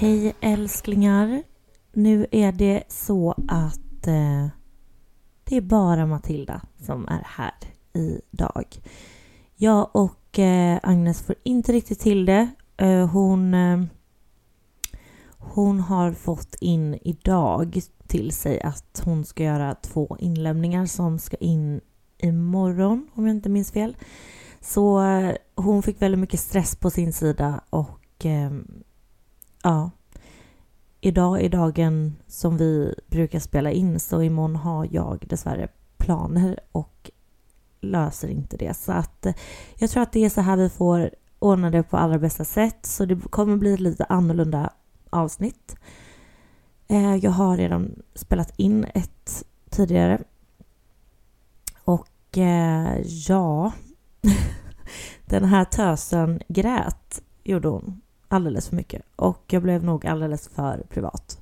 Hej älsklingar. Nu är det så att eh, det är bara Matilda som är här idag. Jag och eh, Agnes får inte riktigt till det. Eh, hon, eh, hon har fått in idag till sig att hon ska göra två inlämningar som ska in imorgon om jag inte minns fel. Så eh, hon fick väldigt mycket stress på sin sida och eh, ja, idag är dagen som vi brukar spela in så imorgon har jag dessvärre planer och löser inte det. Så att eh, jag tror att det är så här vi får ordna det på allra bästa sätt. Så det kommer bli ett lite annorlunda avsnitt. Eh, jag har redan spelat in ett tidigare. Och eh, ja, den här tösen grät, gjorde hon alldeles för mycket och jag blev nog alldeles för privat.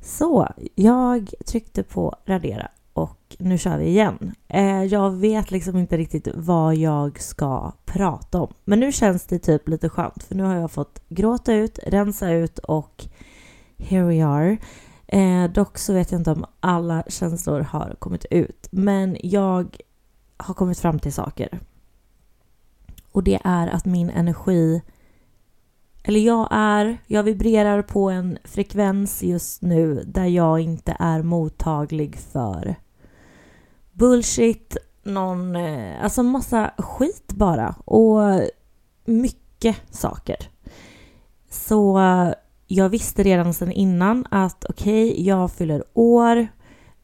Så jag tryckte på radera och nu kör vi igen. Eh, jag vet liksom inte riktigt vad jag ska prata om, men nu känns det typ lite skönt för nu har jag fått gråta ut, rensa ut och here we are. Eh, dock så vet jag inte om alla känslor har kommit ut, men jag har kommit fram till saker. Och det är att min energi eller jag är, jag vibrerar på en frekvens just nu där jag inte är mottaglig för bullshit, någon, eh, alltså massa skit bara och mycket saker. Så jag visste redan sedan innan att okej, okay, jag fyller år,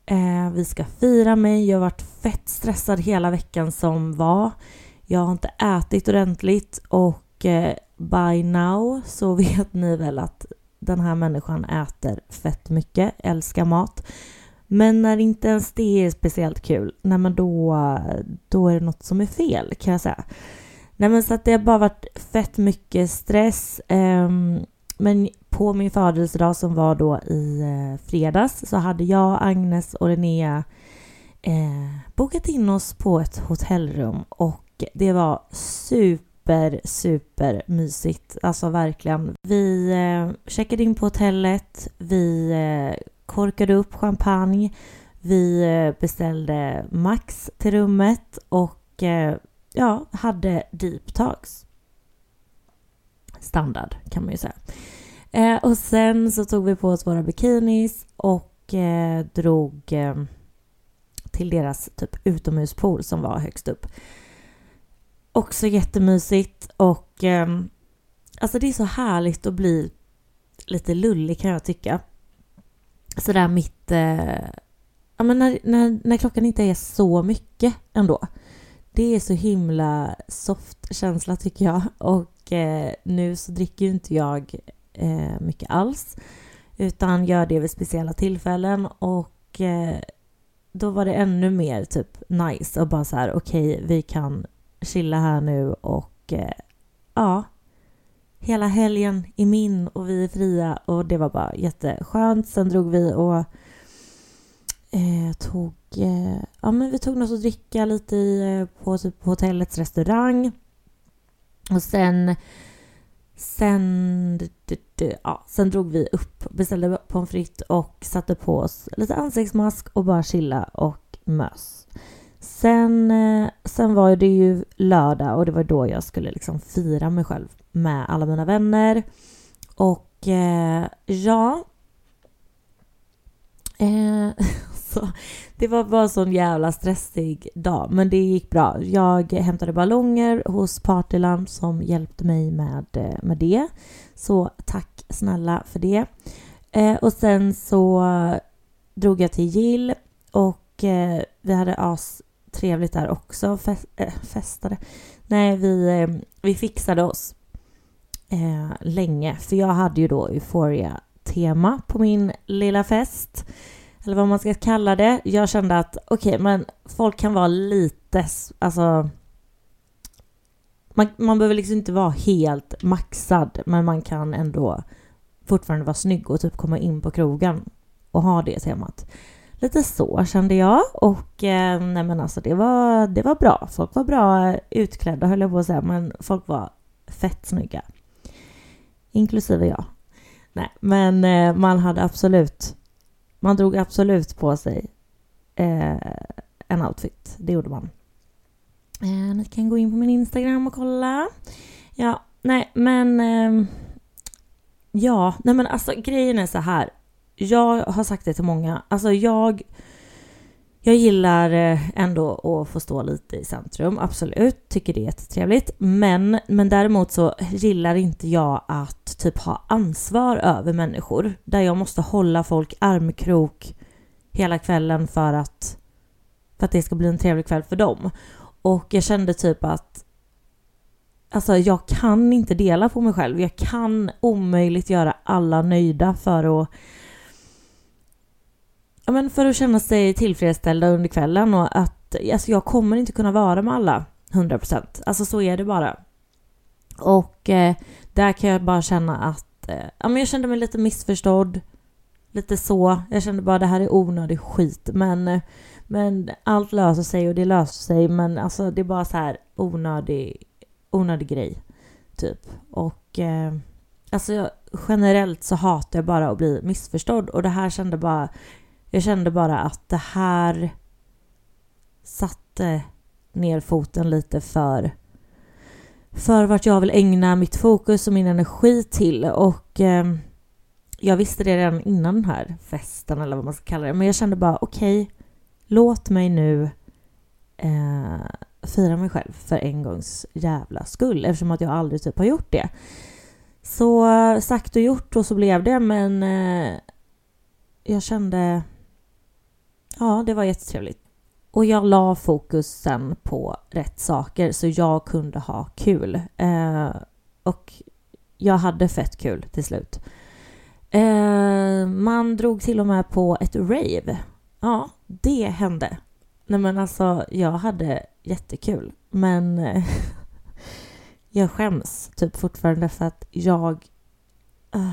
eh, vi ska fira mig, jag har varit fett stressad hela veckan som var. Jag har inte ätit ordentligt och eh, by now så vet ni väl att den här människan äter fett mycket, älskar mat. Men när inte ens det är speciellt kul, nej men då, då är det något som är fel kan jag säga. Nej men så att det har bara varit fett mycket stress. Ehm, men på min födelsedag som var då i eh, fredags så hade jag, Agnes och Linnea eh, bokat in oss på ett hotellrum och det var super super, super mysigt. Alltså verkligen. Vi eh, checkade in på hotellet. Vi eh, korkade upp champagne. Vi eh, beställde Max till rummet och eh, ja, hade deep talks. Standard kan man ju säga. Eh, och sen så tog vi på oss våra bikinis och eh, drog eh, till deras typ utomhuspool som var högst upp. Också jättemysigt och eh, alltså det är så härligt att bli lite lullig kan jag tycka. Sådär mitt... Eh, ja men när, när, när klockan inte är så mycket ändå. Det är så himla soft känsla tycker jag och eh, nu så dricker ju inte jag eh, mycket alls utan gör det vid speciella tillfällen och eh, då var det ännu mer typ nice och bara så här okej okay, vi kan chilla här nu och eh, ja, hela helgen är min och vi är fria och det var bara jätteskönt. Sen drog vi och eh, tog, eh, ja men vi tog något att dricka lite i, eh, på, typ, på hotellets restaurang. Och sen Sen, ja, sen drog vi upp, beställde pommes frites och satte på oss lite ansiktsmask och bara chilla och mös. Sen, eh, sen var det ju lördag och det var då jag skulle liksom fira mig själv med alla mina vänner. Och eh, ja... Eh, så, det var bara en sån jävla stressig dag, men det gick bra. Jag hämtade ballonger hos Partyland som hjälpte mig med, eh, med det. Så tack snälla för det. Eh, och sen så drog jag till Gill och eh, vi hade as trevligt där också. Fest, äh, festade. Nej, vi, eh, vi fixade oss eh, länge. För jag hade ju då Euphoria-tema på min lilla fest. Eller vad man ska kalla det. Jag kände att okej, okay, men folk kan vara lite, alltså man, man behöver liksom inte vara helt maxad, men man kan ändå fortfarande vara snygg och typ komma in på krogen och ha det temat. Lite så kände jag och eh, nej men alltså det var, det var bra. Folk var bra utklädda höll jag på att säga, men folk var fett snygga. Inklusive jag. Nej, men eh, man hade absolut, man drog absolut på sig eh, en outfit. Det gjorde man. Eh, ni kan gå in på min Instagram och kolla. Ja, nej men... Eh, ja, nej men alltså grejen är så här. Jag har sagt det till många. Alltså jag... Jag gillar eh, ändå att få stå lite i centrum, absolut. Tycker det är jättetrevligt. Men, men däremot så gillar inte jag att typ ha ansvar över människor. Där jag måste hålla folk armkrok hela kvällen för att, för att det ska bli en trevlig kväll för dem. Och jag kände typ att Alltså jag kan inte dela på mig själv. Jag kan omöjligt göra alla nöjda för att ja, men för att känna sig tillfredsställda under kvällen och att alltså jag kommer inte kunna vara med alla 100%. Alltså så är det bara. Och eh, där kan jag bara känna att eh, ja, men jag kände mig lite missförstådd. Lite så. Jag kände bara det här är onödig skit. Men, eh, men allt löser sig och det löser sig. Men alltså det är bara så här onödig, onödig grej. Typ. Och eh, alltså generellt så hatar jag bara att bli missförstådd. Och det här kände bara jag kände bara att det här satte ner foten lite för för vart jag vill ägna mitt fokus och min energi till. Och eh, jag visste det redan innan den här festen eller vad man ska kalla det. Men jag kände bara okej okay, låt mig nu eh, fira mig själv för en gångs jävla skull eftersom att jag aldrig typ har gjort det. Så sagt och gjort och så blev det. Men eh, jag kände Ja, det var jättetrevligt. Och jag la fokusen på rätt saker så jag kunde ha kul. Eh, och jag hade fett kul till slut. Eh, man drog till och med på ett rave. Ja, det hände. Nej men alltså, jag hade jättekul. Men eh, jag skäms typ fortfarande för att jag eh,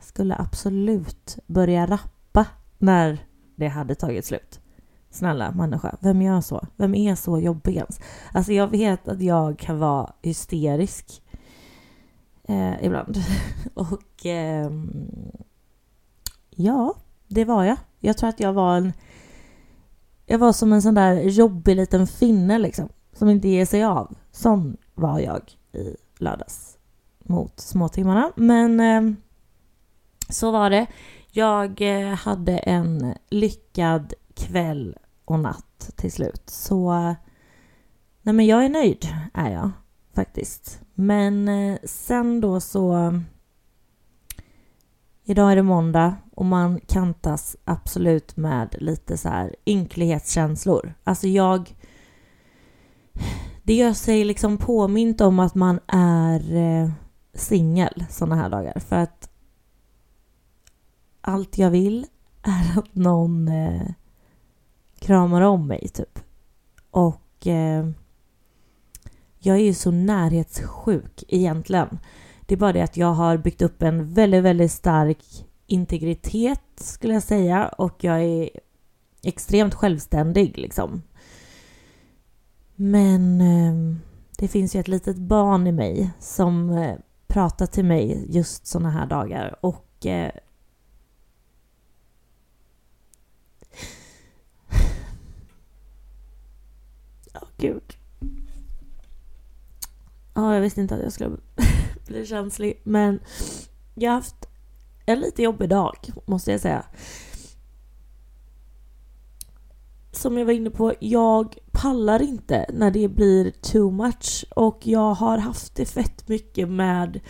skulle absolut börja rappa när det hade tagit slut. Snälla människa, vem gör så? Vem är så jobbig ens? Alltså jag vet att jag kan vara hysterisk eh, ibland. Och eh, ja, det var jag. Jag tror att jag var en... Jag var som en sån där jobbig liten finne liksom, som inte ger sig av. Sån var jag i lördags mot småtimmarna. Men eh, så var det. Jag eh, hade en lyckad kväll och natt till slut. Så nej men jag är nöjd, är jag faktiskt. Men eh, sen då så... Idag är det måndag och man kantas absolut med lite så här ynklighetskänslor. Alltså jag... Det gör sig liksom påmint om att man är eh, singel såna här dagar. För att allt jag vill är att någon eh, kramar om mig, typ. Och eh, jag är ju så närhetssjuk egentligen. Det är bara det att jag har byggt upp en väldigt, väldigt stark integritet skulle jag säga och jag är extremt självständig liksom. Men eh, det finns ju ett litet barn i mig som eh, pratar till mig just såna här dagar och eh, gud. Ja, jag visste inte att jag skulle bli känslig. Men jag har haft en lite jobbig dag, måste jag säga. Som jag var inne på, jag pallar inte när det blir too much. Och jag har haft det fett mycket med,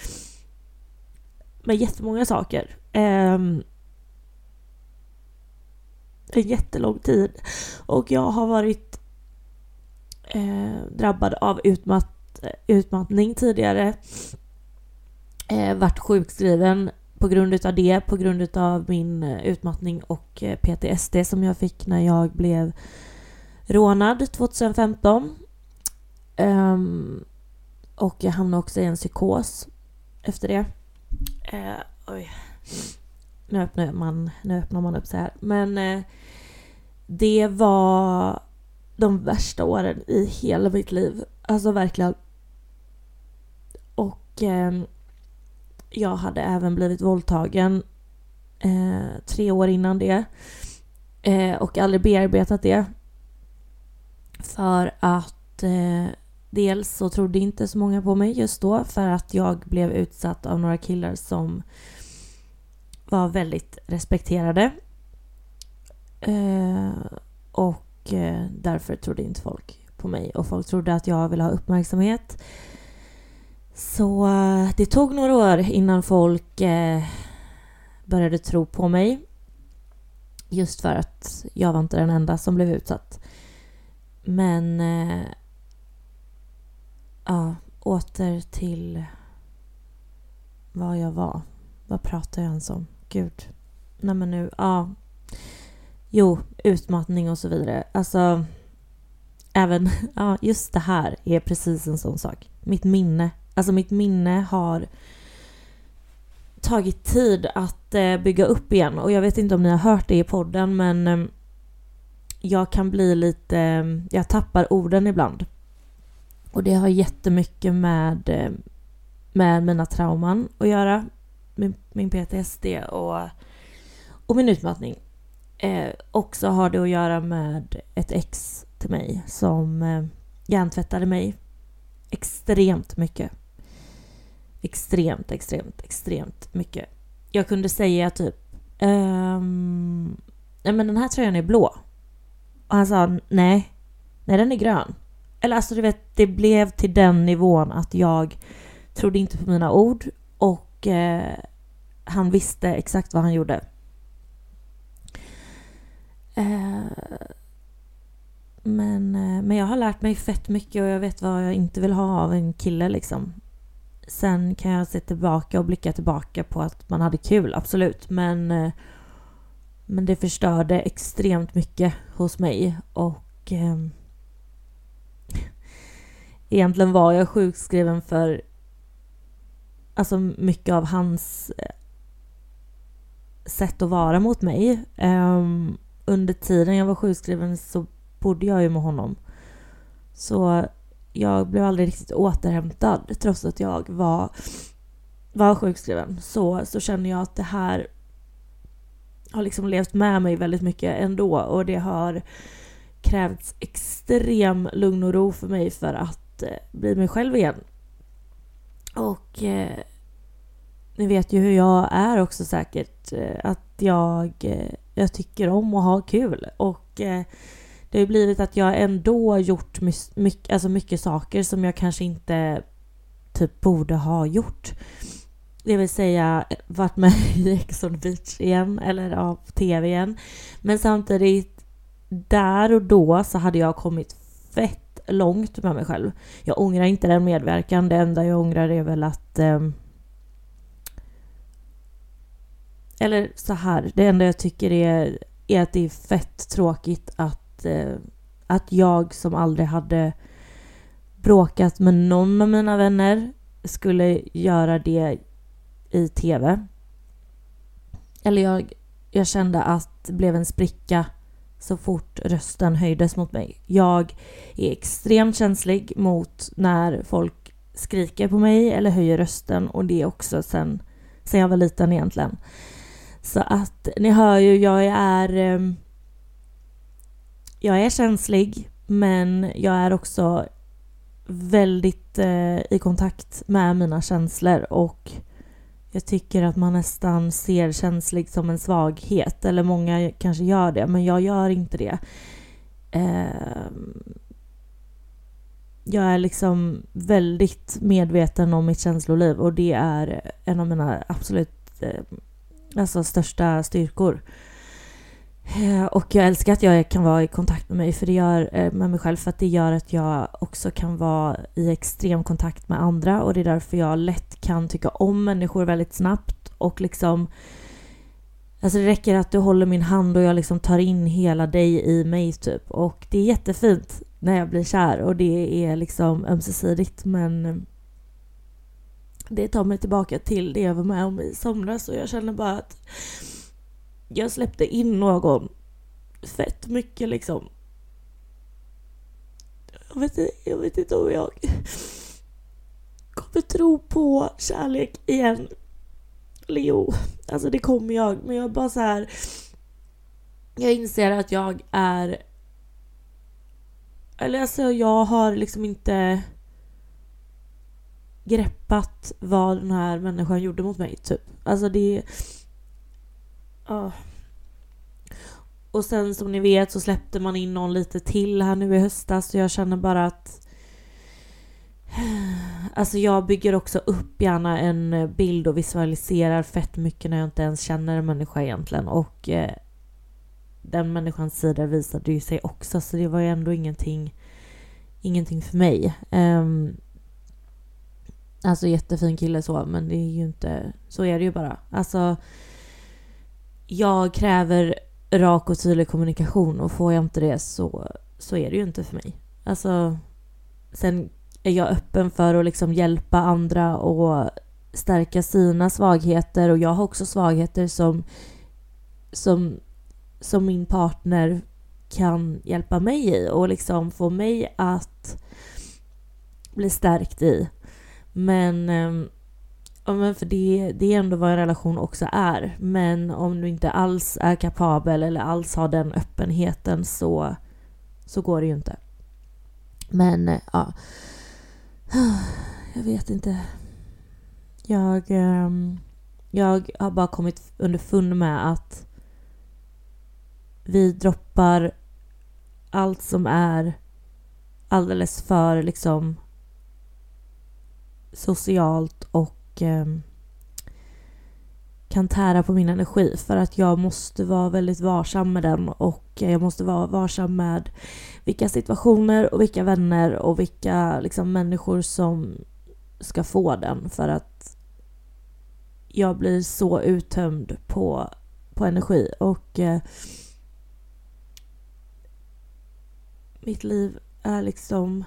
med jättemånga saker. Um, en jättelång tid. Och jag har varit eh, drabbad av utmatt, utmattning tidigare. Eh, vart sjukskriven på grund utav det, på grund utav min eh, utmattning och eh, PTSD som jag fick när jag blev rånad 2015. Um, ehm, och jag hamnade också i en psykos efter det. Uh, oj. Nu öppnar, man, nu öppnar man upp så här. Men uh, det var de värsta åren i hela mitt liv. Alltså verkligen. Och eh, jag hade även blivit våldtagen eh, tre år innan det eh, och aldrig bearbetat det. För att eh, dels så trodde inte så många på mig just då för att jag blev utsatt av några killar som var väldigt respekterade. Eh, och eh, därför trodde inte folk på mig och folk trodde att jag ville ha uppmärksamhet. Så eh, det tog några år innan folk eh, började tro på mig. Just för att jag var inte den enda som blev utsatt. Men... Ja, åter till vad jag var. Vad pratar jag ens om? Gud. Nej men nu, ja. Jo, utmattning och så vidare. Alltså, även, ja just det här är precis en sån sak. Mitt minne, alltså mitt minne har tagit tid att eh, bygga upp igen och jag vet inte om ni har hört det i podden men eh, jag kan bli lite, eh, jag tappar orden ibland. Och det har jättemycket med, eh, med mina trauman att göra. Min, min PTSD och, och min utmattning. Eh, också har det att göra med ett ex till mig som eh, hjärntvättade mig extremt mycket extremt, extremt, extremt mycket. Jag kunde säga typ ehm, Nej men den här tröjan är blå. Och han sa nej, nej den är grön. Eller alltså du vet, det blev till den nivån att jag trodde inte på mina ord och eh, han visste exakt vad han gjorde. Eh, men, eh, men jag har lärt mig fett mycket och jag vet vad jag inte vill ha av en kille liksom. Sen kan jag se tillbaka och blicka tillbaka på att man hade kul, absolut. Men, eh, men det förstörde extremt mycket hos mig. Och eh, egentligen var jag sjukskriven för alltså mycket av hans sätt att vara mot mig. Um, under tiden jag var sjukskriven så bodde jag ju med honom. Så jag blev aldrig riktigt återhämtad trots att jag var, var sjukskriven. Så, så känner jag att det här har liksom levt med mig väldigt mycket ändå och det har krävts extrem lugn och ro för mig för att eh, bli mig själv igen. Och eh, ni vet ju hur jag är också säkert. Eh, att jag, eh, jag tycker om att ha kul. Och eh, det har ju blivit att jag ändå gjort mycket, alltså mycket saker som jag kanske inte typ borde ha gjort. Det vill säga eh, varit med i Ex on Beach igen, eller av TV igen. Men samtidigt, där och då så hade jag kommit fett långt med mig själv. Jag ångrar inte den medverkan. Det enda jag ångrar är väl att... Eh, eller så här, det enda jag tycker är, är att det är fett tråkigt att eh, att jag som aldrig hade bråkat med någon av mina vänner skulle göra det i TV. Eller jag, jag kände att det blev en spricka så fort rösten höjdes mot mig. Jag är extremt känslig mot när folk skriker på mig eller höjer rösten och det är också sen, sen jag var liten egentligen. Så att ni hör ju, jag är ehm, jag är känslig men jag är också väldigt eh, i kontakt med mina känslor och jag tycker att man nästan ser känslig som en svaghet eller många kanske gör det men jag gör inte det. Ehm, jag är liksom väldigt medveten om mitt känsloliv och det är en av mina absolut ehm, alltså största styrkor. Eh, och jag älskar att jag kan vara i kontakt med mig, för det gör, eh, med mig själv för att det gör att jag också kan vara i extrem kontakt med andra och det är därför jag lätt kan tycka om människor väldigt snabbt och liksom Alltså det räcker att du håller min hand och jag liksom tar in hela dig i mig typ och det är jättefint när jag blir kär och det är liksom ömsesidigt men det tar mig tillbaka till det jag var med om i somras och jag känner bara att jag släppte in någon fett mycket liksom. Jag vet, jag vet inte om jag kommer tro på kärlek igen. Eller jo, alltså det kommer jag. Men jag bara så här. Jag inser att jag är... Eller alltså jag har liksom inte greppat vad den här människan gjorde mot mig, typ. Alltså det... Oh. Och sen som ni vet så släppte man in någon lite till här nu i höstas och jag känner bara att Alltså jag bygger också upp gärna en bild och visualiserar fett mycket när jag inte ens känner en människa egentligen och eh, den människans sida visade ju sig också så det var ju ändå ingenting ingenting för mig. Um, alltså jättefin kille så men det är ju inte så är det ju bara. Alltså jag kräver rak och tydlig kommunikation och får jag inte det så, så är det ju inte för mig. Alltså, sen är jag öppen för att liksom hjälpa andra och stärka sina svagheter och jag har också svagheter som, som, som min partner kan hjälpa mig i och liksom få mig att bli stärkt i. Men ehm, Ja, men för det, det är ändå vad en relation också är. Men om du inte alls är kapabel eller alls har den öppenheten så, så går det ju inte. Men eh, ja, jag vet inte. Jag, ehm, jag har bara kommit underfund med att vi droppar allt som är alldeles för liksom socialt och eh, kan tära på min energi för att jag måste vara väldigt varsam med den och jag måste vara varsam med vilka situationer och vilka vänner och vilka liksom, människor som ska få den för att jag blir så uttömd på, på energi och eh, mitt liv är liksom...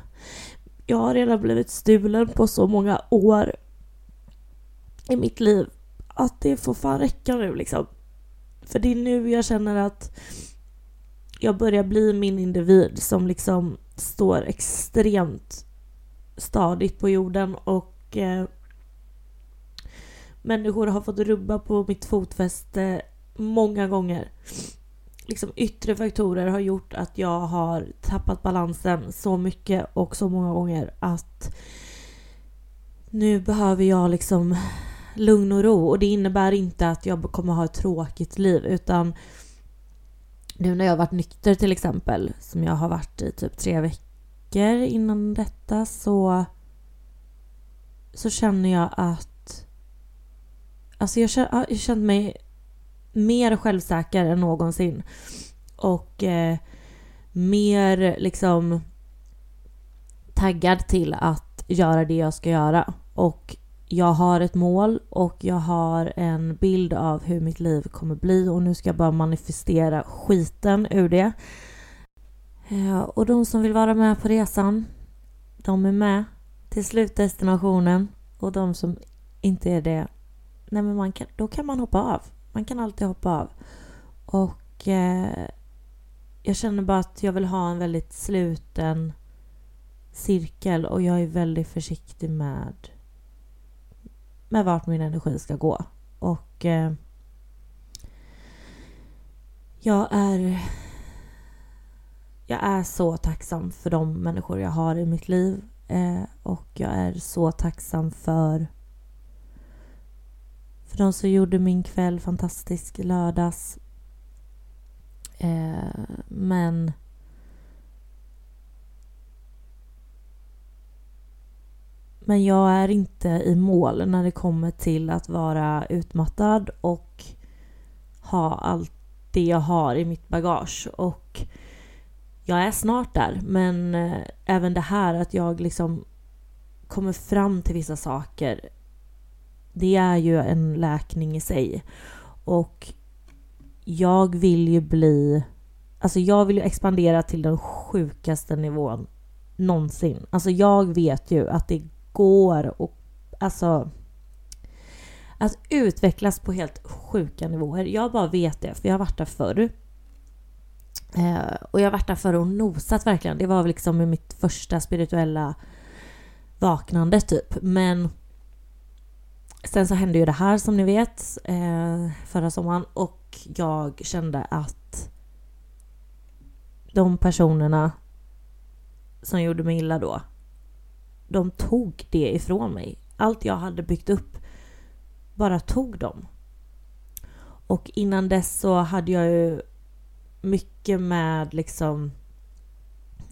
Jag har redan blivit stulen på så många år i mitt liv att det får fan räcka nu liksom. För det är nu jag känner att jag börjar bli min individ som liksom står extremt stadigt på jorden och eh, människor har fått rubba på mitt fotfäste många gånger. Liksom yttre faktorer har gjort att jag har tappat balansen så mycket och så många gånger att nu behöver jag liksom lugn och ro. Och det innebär inte att jag kommer ha ett tråkigt liv utan nu när jag har varit nykter till exempel, som jag har varit i typ tre veckor innan detta så så känner jag att alltså jag jag känner mig mer självsäker än någonsin och eh, mer liksom taggad till att göra det jag ska göra och jag har ett mål och jag har en bild av hur mitt liv kommer bli och nu ska jag bara manifestera skiten ur det. Eh, och de som vill vara med på resan, de är med till slutdestinationen och de som inte är det, nej men man kan, då kan man hoppa av. Man kan alltid hoppa av. Och eh, jag känner bara att jag vill ha en väldigt sluten cirkel och jag är väldigt försiktig med med vart min energi ska gå. Och eh, jag är jag är så tacksam för de människor jag har i mitt liv eh, och jag är så tacksam för för de som gjorde min kväll fantastisk lördags. Eh, men Men jag är inte i mål när det kommer till att vara utmattad och ha allt det jag har i mitt bagage. Och jag är snart där, men eh, även det här att jag liksom kommer fram till vissa saker. Det är ju en läkning i sig. Och jag vill ju bli... Alltså jag vill ju expandera till den sjukaste nivån någonsin. Alltså jag vet ju att det går och alltså att utvecklas på helt sjuka nivåer. Jag bara vet det, för jag har varit där förr. Eh, och jag har varit där förr och nosat verkligen. Det var väl liksom mitt första spirituella vaknande typ. Men sen så hände ju det här som ni vet eh, förra sommaren och jag kände att de personerna som gjorde mig illa då, de tog det ifrån mig. Allt jag hade byggt upp bara tog dem. Och innan dess så hade jag ju mycket med liksom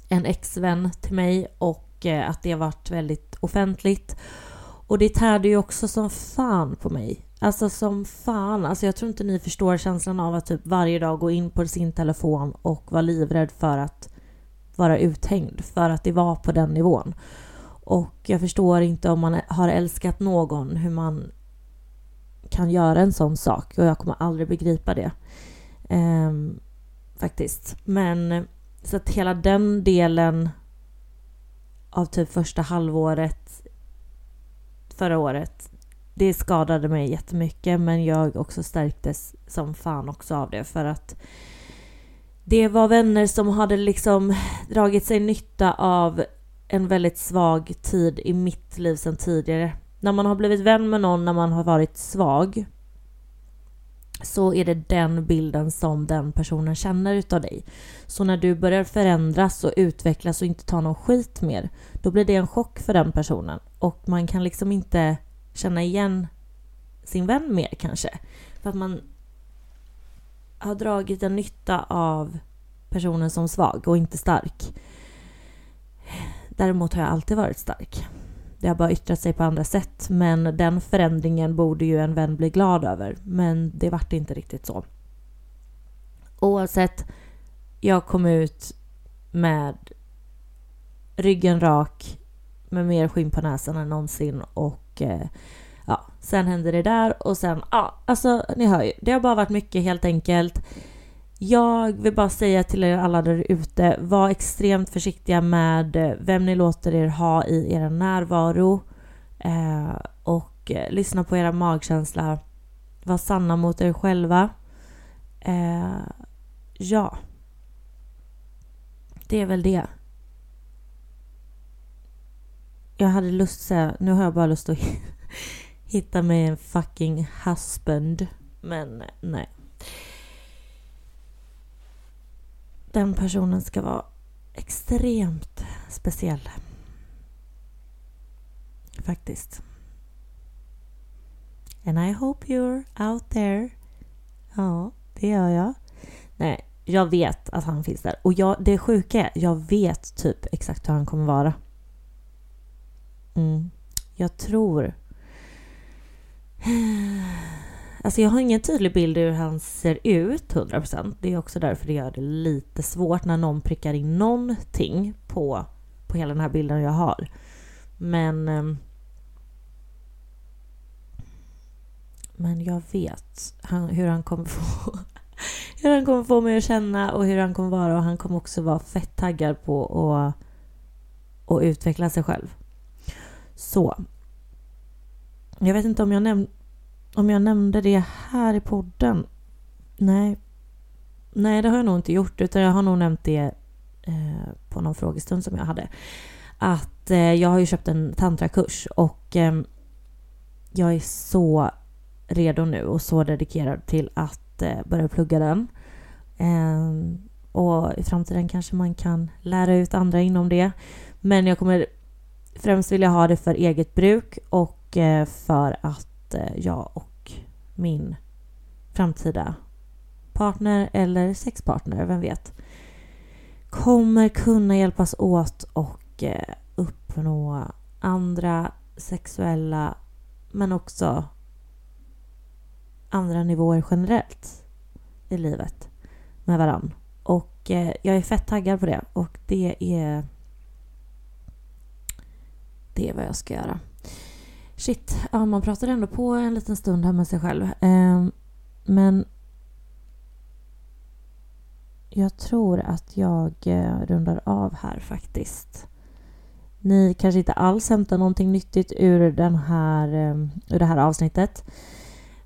en exvän till mig och eh, att det varit väldigt offentligt. Och det tärde ju också som fan på mig. Alltså som fan. Alltså jag tror inte ni förstår känslan av att typ varje dag gå in på sin telefon och vara livrädd för att vara uthängd. För att det var på den nivån. Och jag förstår inte om man har älskat någon hur man kan göra en sån sak. Och jag kommer aldrig begripa det. Ehm, faktiskt. Men så att hela den delen av typ första halvåret förra året det skadade mig jättemycket men jag också stärktes som fan också av det för att det var vänner som hade liksom dragit sig nytta av en väldigt svag tid i mitt liv sedan tidigare. När man har blivit vän med någon när man har varit svag så är det den bilden som den personen känner utav dig. Så när du börjar förändras och utvecklas och inte ta någon skit mer, då blir det en chock för den personen. Och man kan liksom inte känna igen sin vän mer kanske. För att man har dragit en nytta av personen som svag och inte stark. Däremot har jag alltid varit stark. Det har bara yttrat sig på andra sätt. Men den förändringen borde ju en vän bli glad över. Men det vart inte riktigt så. Oavsett, jag kom ut med ryggen rak, med mer skinn på näsan än någonsin och eh, ja, sen hände det där och sen, ja, alltså ni hör ju, det har bara varit mycket helt enkelt. Jag vill bara säga till er alla där ute, var extremt försiktiga med eh, vem ni låter er ha i er närvaro. Eh, och eh, lyssna på era magkänsla. Var sanna mot er själva. Eh, ja. Det är väl det. Jag hade lust att säga, nu har jag bara lust att hitta mig en fucking husband. Men eh, nej. Den personen ska vara extremt speciell. Faktiskt. And I hope you're out there. Ja, det gör jag. Nej, jag vet att han finns där. Och jag, det sjuka är, jag vet typ exakt hur han kommer vara. Mm. Jag tror Alltså jag har ingen tydlig bild hur han ser ut 100%. Det är också därför det gör det lite svårt när någon prickar in någonting på, på hela den här bilden jag har. Men... Ehm, men jag vet han, hur han kommer få hur han kommer få mig att känna och hur han kommer vara och han kommer också vara fett taggad på att, att utveckla sig själv. Så. Jag vet inte om jag nämnde om jag nämnde det här i podden? Nej. Nej, det har jag nog inte gjort, utan jag har nog nämnt det eh, på någon frågestund som jag hade. Att eh, jag har ju köpt en tantrakurs och eh, jag är så redo nu och så dedikerad till att eh, börja plugga den. Ehm, och i framtiden kanske man kan lära ut andra inom det. Men jag kommer främst vilja ha det för eget bruk och eh, för att jag och min framtida partner eller sexpartner, vem vet, kommer kunna hjälpas åt och eh, uppnå andra sexuella men också andra nivåer generellt i livet med varann. Och eh, jag är fett taggad på det och det är det är vad jag ska göra. Shit, ja, man pratar ändå på en liten stund här med sig själv. Eh, men jag tror att jag eh, rundar av här faktiskt. Ni kanske inte alls hämtar någonting nyttigt ur, den här, ehm, ur det här avsnittet.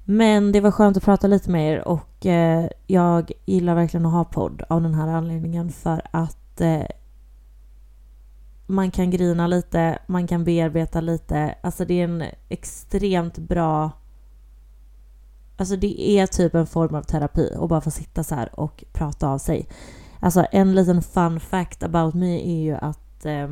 Men det var skönt att prata lite med er och eh, jag gillar verkligen att ha podd av den här anledningen för att eh, man kan grina lite, man kan bearbeta lite. Alltså det är en extremt bra... Alltså det är typ en form av terapi att bara få sitta så här och prata av sig. Alltså en liten fun fact about me är ju att eh,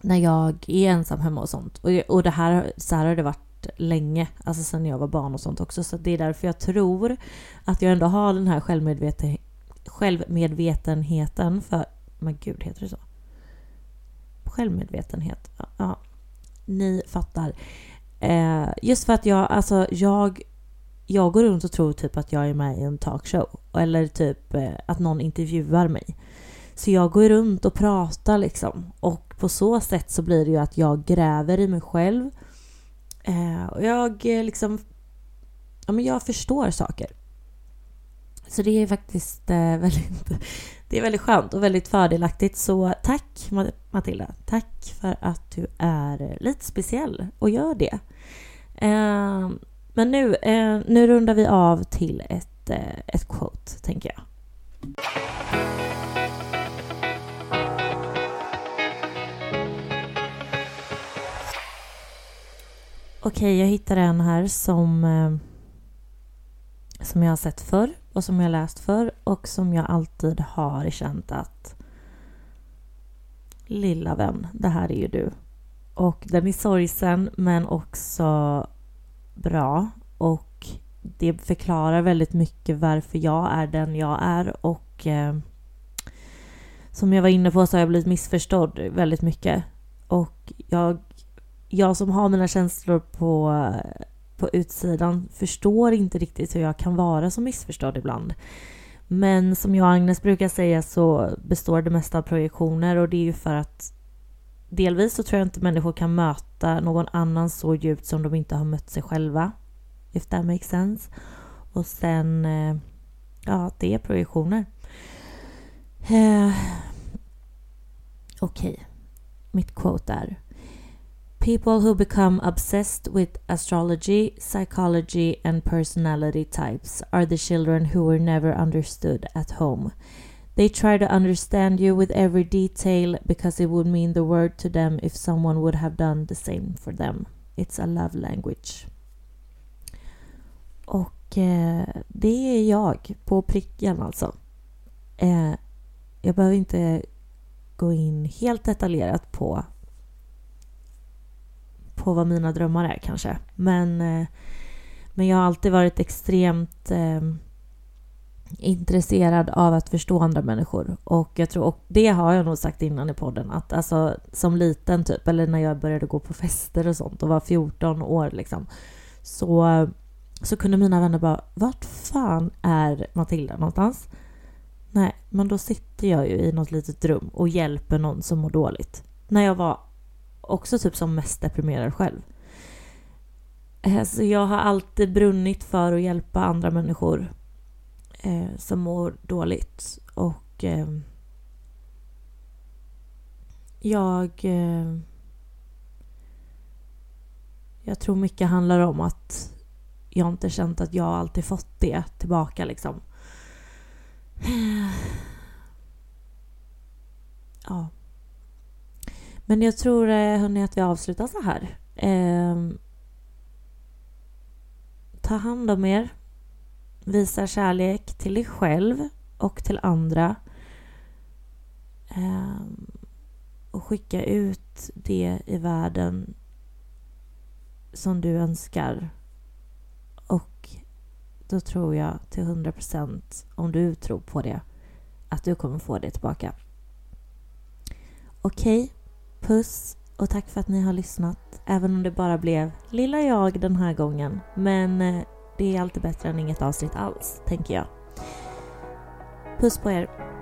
när jag är ensam hemma och sånt. Och, och det här, så här har det varit länge, alltså sen jag var barn och sånt också. Så det är därför jag tror att jag ändå har den här självmedveten, självmedvetenheten för... Men gud, heter det så? Självmedvetenhet. Ja, ni fattar. Eh, just för att jag, alltså jag jag går runt och tror typ att jag är med i en talkshow. Eller typ eh, att någon intervjuar mig. Så jag går runt och pratar liksom. Och på så sätt så blir det ju att jag gräver i mig själv. Eh, och jag eh, liksom... Ja, men jag förstår saker. Så det är faktiskt eh, väldigt, det är väldigt skönt och väldigt fördelaktigt. Så tack Matilda. Tack för att du är lite speciell och gör det. Ehm, men nu, eh, nu rundar vi av till ett, eh, ett quote, tänker jag. Okej, okay, jag hittade en här som, eh, som jag har sett förr och som jag läst förr och som jag alltid har känt att lilla vän, det här är ju du. Och den är sorgsen men också bra och det förklarar väldigt mycket varför jag är den jag är och eh, som jag var inne på så har jag blivit missförstådd väldigt mycket och jag, jag som har mina känslor på, på utsidan förstår inte riktigt hur jag kan vara så missförstådd ibland. Men som jag och Agnes brukar säga så består det mesta av projektioner och det är ju för att delvis så tror jag inte människor kan möta någon annan så djupt som de inte har mött sig själva. If that makes sense. Och sen, eh, ja, det är projektioner. Eh, Okej, okay. mitt quote är People who become obsessed with astrology, psychology and personality types are the children who were never understood at home. They try to understand you with every detail because it would mean the word to them if someone would have done the same for them. It's a love language. Och eh, det är jag på pricken alltså. Eh, jag behöver inte gå in helt detaljerat på på vad mina drömmar är kanske. Men, eh, men jag har alltid varit extremt eh, intresserad av att förstå andra människor. Och jag tror, och det har jag nog sagt innan i podden, att alltså som liten typ, eller när jag började gå på fester och sånt och var 14 år liksom, så, så kunde mina vänner bara, vart fan är Matilda någonstans? Nej, men då sitter jag ju i något litet rum och hjälper någon som mår dåligt. När jag var också typ som mest deprimerad själv. Eh, så jag har alltid brunnit för att hjälpa andra människor eh, som mår dåligt. Och eh, jag... Eh, jag tror mycket handlar om att jag inte känt att jag alltid fått det tillbaka liksom. Eh, ja. Men jag tror, eh, hörni, att vi avslutar så här. Eh, ta hand om er. Visa kärlek till dig själv och till andra. Eh, och skicka ut det i världen som du önskar. Och då tror jag till 100 procent, om du tror på det, att du kommer få det tillbaka. Okej, okay puss och tack för att ni har lyssnat. Även om det bara blev lilla jag den här gången. Men eh, det är alltid bättre än inget avsnitt alls, tänker jag. Puss på er!